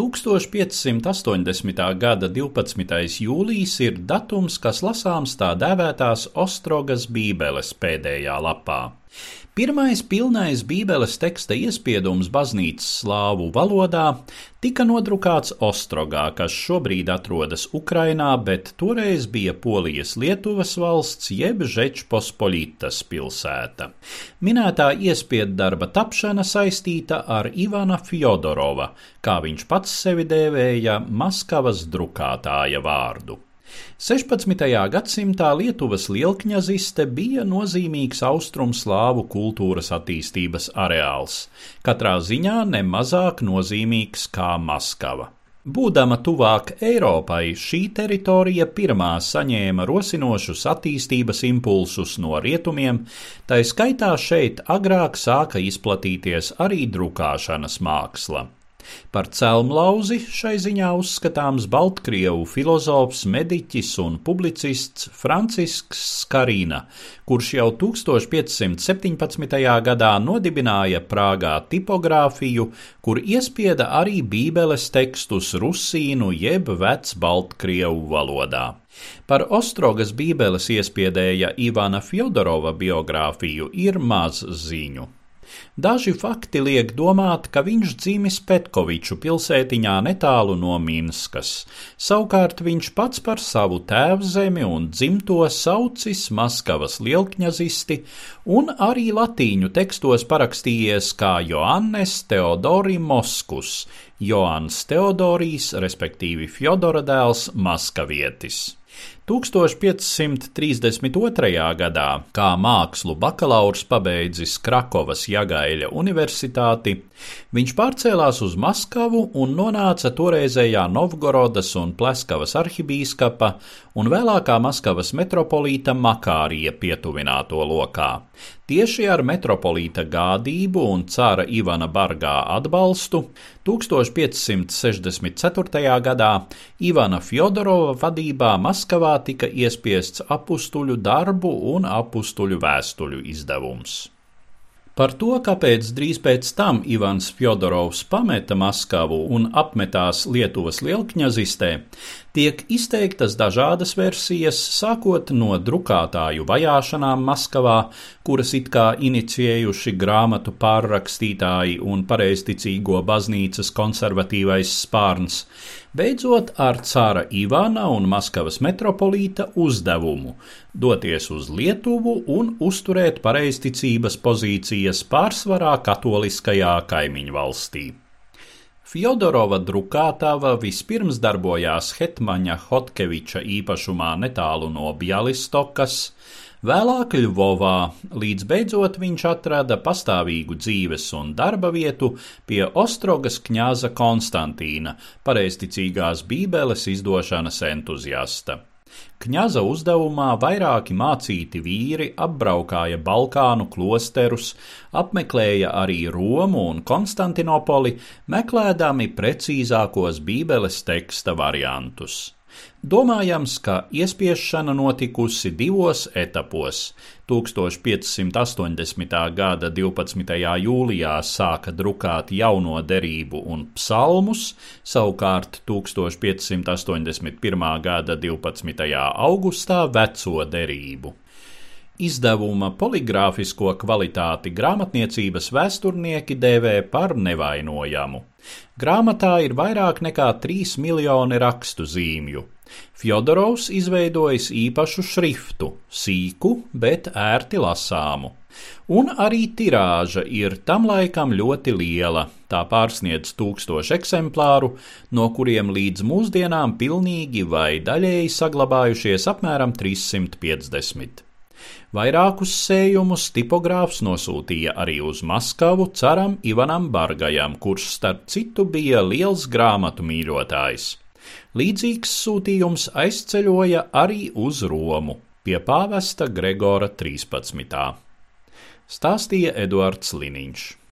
1580. gada 12. jūlijs ir datums, kas lasāms tā dēvētās Ostrogas Bībeles pēdējā lapā. Pirmais pilnais Bībeles teksta iespiedums baznīcas slāvu valodā tika nodrukāts Ostrogā, kas šobrīd atrodas Ukrainā, bet toreiz bija Polijas Lietuvas valsts jeb Žečpospoļitas pilsēta. Minētā iespiedu darba tapšana saistīta ar Ivana Fjodorova, kā viņš pats sevi dēvēja Maskavas drukātāja vārdu. 16. gadsimtā Lietuvas lielkņaziste bija nozīmīgs austrumslāvu kultūras attīstības areāls, katrā ziņā nemazāk nozīmīgs kā Maskava. Būdama tuvāk Eiropai, šī teritorija pirmā saņēma rosinošus attīstības impulsus no rietumiem, tā skaitā šeit agrāk sāka izplatīties arī drukāšanas māksla. Par celmlauzi šai ziņā uzskatāms Baltkrievu filozofs, mediķis un publicists Francisks Skarīna, kurš jau 1517. gadā nodibināja Prāgā tipogrāfiju, kur iespieda arī bībeles tekstus rusīnu jeb vec Baltkrievu valodā. Par Ostrogas bībeles iespiedēja Ivana Fjodorova biogrāfiju ir maz ziņu. Daži fakti liek domāt, ka viņš dzimis Petkoviču pilsētiņā netālu no Minskas. Savukārt viņš pats par savu tēvzemi un dzimto saucis Maskavas lielkņazisti un arī latīņu tekstos parakstījies kā Joannes Teodori Moskus, Joanns Teodorijs, respektīvi Fjodora dēls Maskavietis. 1532. gadā, kā mākslu bakalaurs pabeidzis Krakovas Jagaļa universitāti, viņš pārcēlās uz Maskavu un nonāca toreizējā Novgorodas un Pleskavas arhibīskapa un vēlākā Maskavas metropolīta Makārija pietuvināto lokā. Tieši ar metropolīta gādību un cara Ivana Bargā atbalstu 1564. gadā Ivana Fjodorova vadībā Maskavā tika iespiests apustuļu darbu un apustuļu vēstuļu izdevums. Par to, kāpēc drīz pēc tam Ivans Fjodorovs pameta Maskavu un apmetās Lietuvas lielkņazistē, tiek izteiktas dažādas versijas, sākot no drukātāju vajāšanām Maskavā, kuras it kā inicijējuši grāmatu pārrakstītāji un pareizticīgo baznīcas konservatīvais spārns, beidzot ar cara Ivana un Maskavas metropolīta uzdevumu doties uz Lietuvu un uzturēt pareizticības pozīcijas pārsvarā katoliskajā kaimiņu valstī. Fjodorova drukātava vispirms darbojās Hetmaņa Hotkeviča īpašumā netālu no Bjalistokas, vēlāk Ļuvovā, līdz beidzot viņš atrada pastāvīgu dzīves un darba vietu pie Ostrogas kņāza Konstantīna, pareizticīgās bībeles izdošanas entuziasta. Kņaza uzdevumā vairāki mācīti vīri apbraukāja Balkānu klosterus, apmeklēja arī Romu un Konstantinopoli, meklēdami precīzākos Bībeles teksta variantus. Domājams, ka iespiešana notikusi divos etapos. 1580. gada 12. jūlijā sāka drukāt jauno derību un psalmus, savukārt 1581. gada 12. augustā veco derību. Izdevuma poligrāfisko kvalitāti grāmatniecības vēsturnieki dēvē par nevainojamu. Grāmatā ir vairāk nekā 3 miljoni rakstu zīmju. Fjodorovs izveidojis īpašu šriftu, sīku, bet ērti lasāmu. Un arī tirāža ir tam laikam ļoti liela, tā pārsniedz tūkstošu eksemplāru, no kuriem līdz mūsdienām pilnīgi vai daļēji saglabājušies apmēram 350. Vairākus sējumus tipogrāfs nosūtīja arī uz Maskavu caram Ivanam Bargajam, kurš starp citu bija liels grāmatu mīļotājs. Līdzīgs sūtījums aizceļoja arī uz Romu pie pāvesta Gregora 13. Stāstīja Eduards Liniņš.